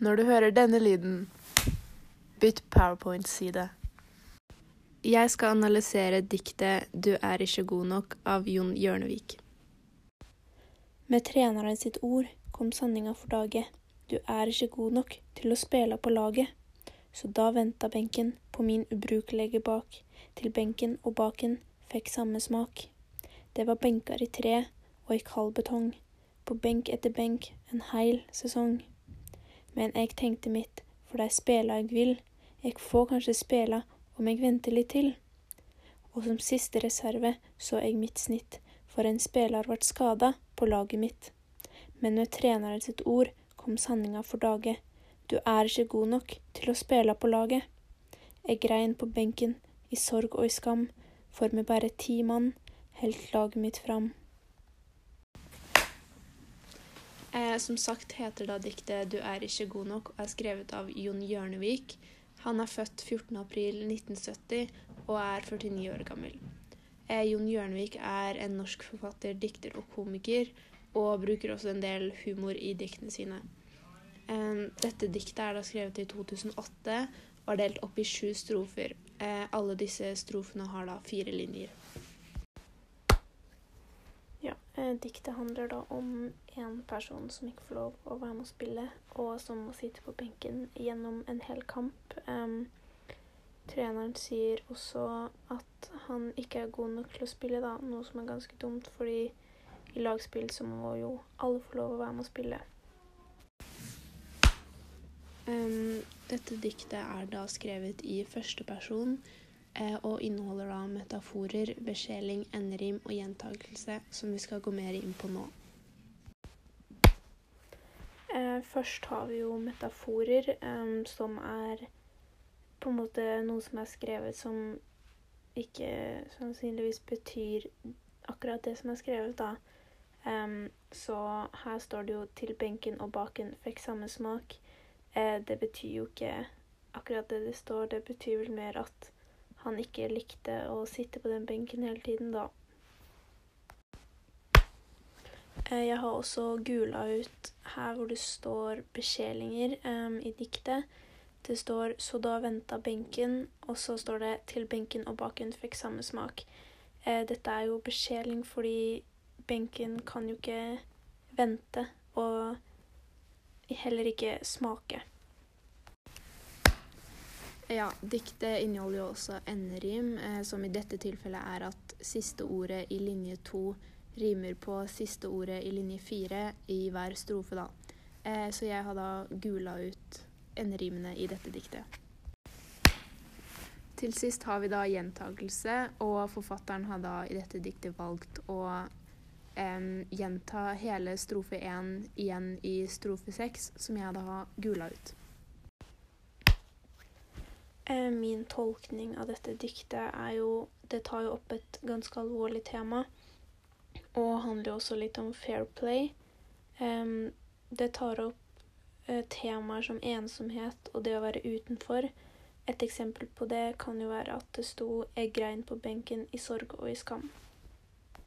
Når du hører denne lyden, bytt PowerPoint-side. Jeg skal analysere diktet 'Du er ikke god nok' av Jon Hjørnevik. Med treneren sitt ord kom sanninga for dage. Du er ikke god nok til å spille på laget. Så da venta benken på min ubrukelige bak, til benken og baken fikk samme smak. Det var benker i tre og i kald betong, på benk etter benk en heil sesong. Men jeg tenkte mitt, for det er spela jeg vil, jeg får kanskje spela om jeg venter litt til. Og som siste reserve så jeg mitt snitt, for en spiller vart skada på laget mitt. Men med treneren sitt ord kom sanninga for dage. Du er ikke god nok til å spille på laget. Jeg grein på benken, i sorg og i skam, for med bare ti mann helt laget mitt fram. Eh, som sagt heter da diktet 'Du er ikke god nok' og er skrevet av Jon Hjørnevik. Han er født 14.4.1970 og er 49 år gammel. Eh, Jon Hjørnevik er en norsk forfatter, dikter og komiker, og bruker også en del humor i diktene sine. Eh, dette diktet er da skrevet i 2008 og er delt opp i sju strofer. Eh, alle disse strofene har da fire linjer. Eh, diktet handler da om en person som ikke får lov å være med å spille, og som må sitte på benken gjennom en hel kamp. Em, treneren sier også at han ikke er god nok til å spille, da, noe som er ganske dumt, fordi i lagspill så må jo alle få lov å være med å spille. Um, dette diktet er da skrevet i første person og inneholder da metaforer, besjeling, enderim og gjentakelse, som vi skal gå mer inn på nå. Eh, først har vi jo metaforer, em, som er på en måte noe som er skrevet som ikke sannsynligvis betyr akkurat det som er skrevet, da. Så her står det jo 'til benken og baken fikk samme smak'. Eh, det betyr jo ikke akkurat det det står, det betyr vel mer at han ikke likte å sitte på den benken hele tiden, da. Eh, Jeg har også gula ut her hvor det står beskjelinger um, i diktet. Det står 'så da venta benken', og så står det 'til benken og baken fikk samme smak'. Eh, dette er jo beskjeling fordi benken kan jo ikke vente, og heller ikke smake. Ja, diktet inneholder jo også enderim, eh, som i dette tilfellet er at siste ordet i linje to rimer på siste ordet i linje fire i hver strofe, da. Eh, så jeg har da gula ut enderimene i dette diktet. Til sist har vi da gjentakelse, og forfatteren har da i dette diktet valgt å eh, gjenta hele strofe én igjen i strofe seks, som jeg da har gula ut. Eh, Min tolkning av dette diktet er jo Det tar jo opp et ganske alvorlig tema, og handler jo også litt om fair play. Det tar opp eh, temaer som ensomhet og det å være utenfor. Et eksempel på det kan jo være at det sto 'Jeg grein på benken i sorg og i skam'.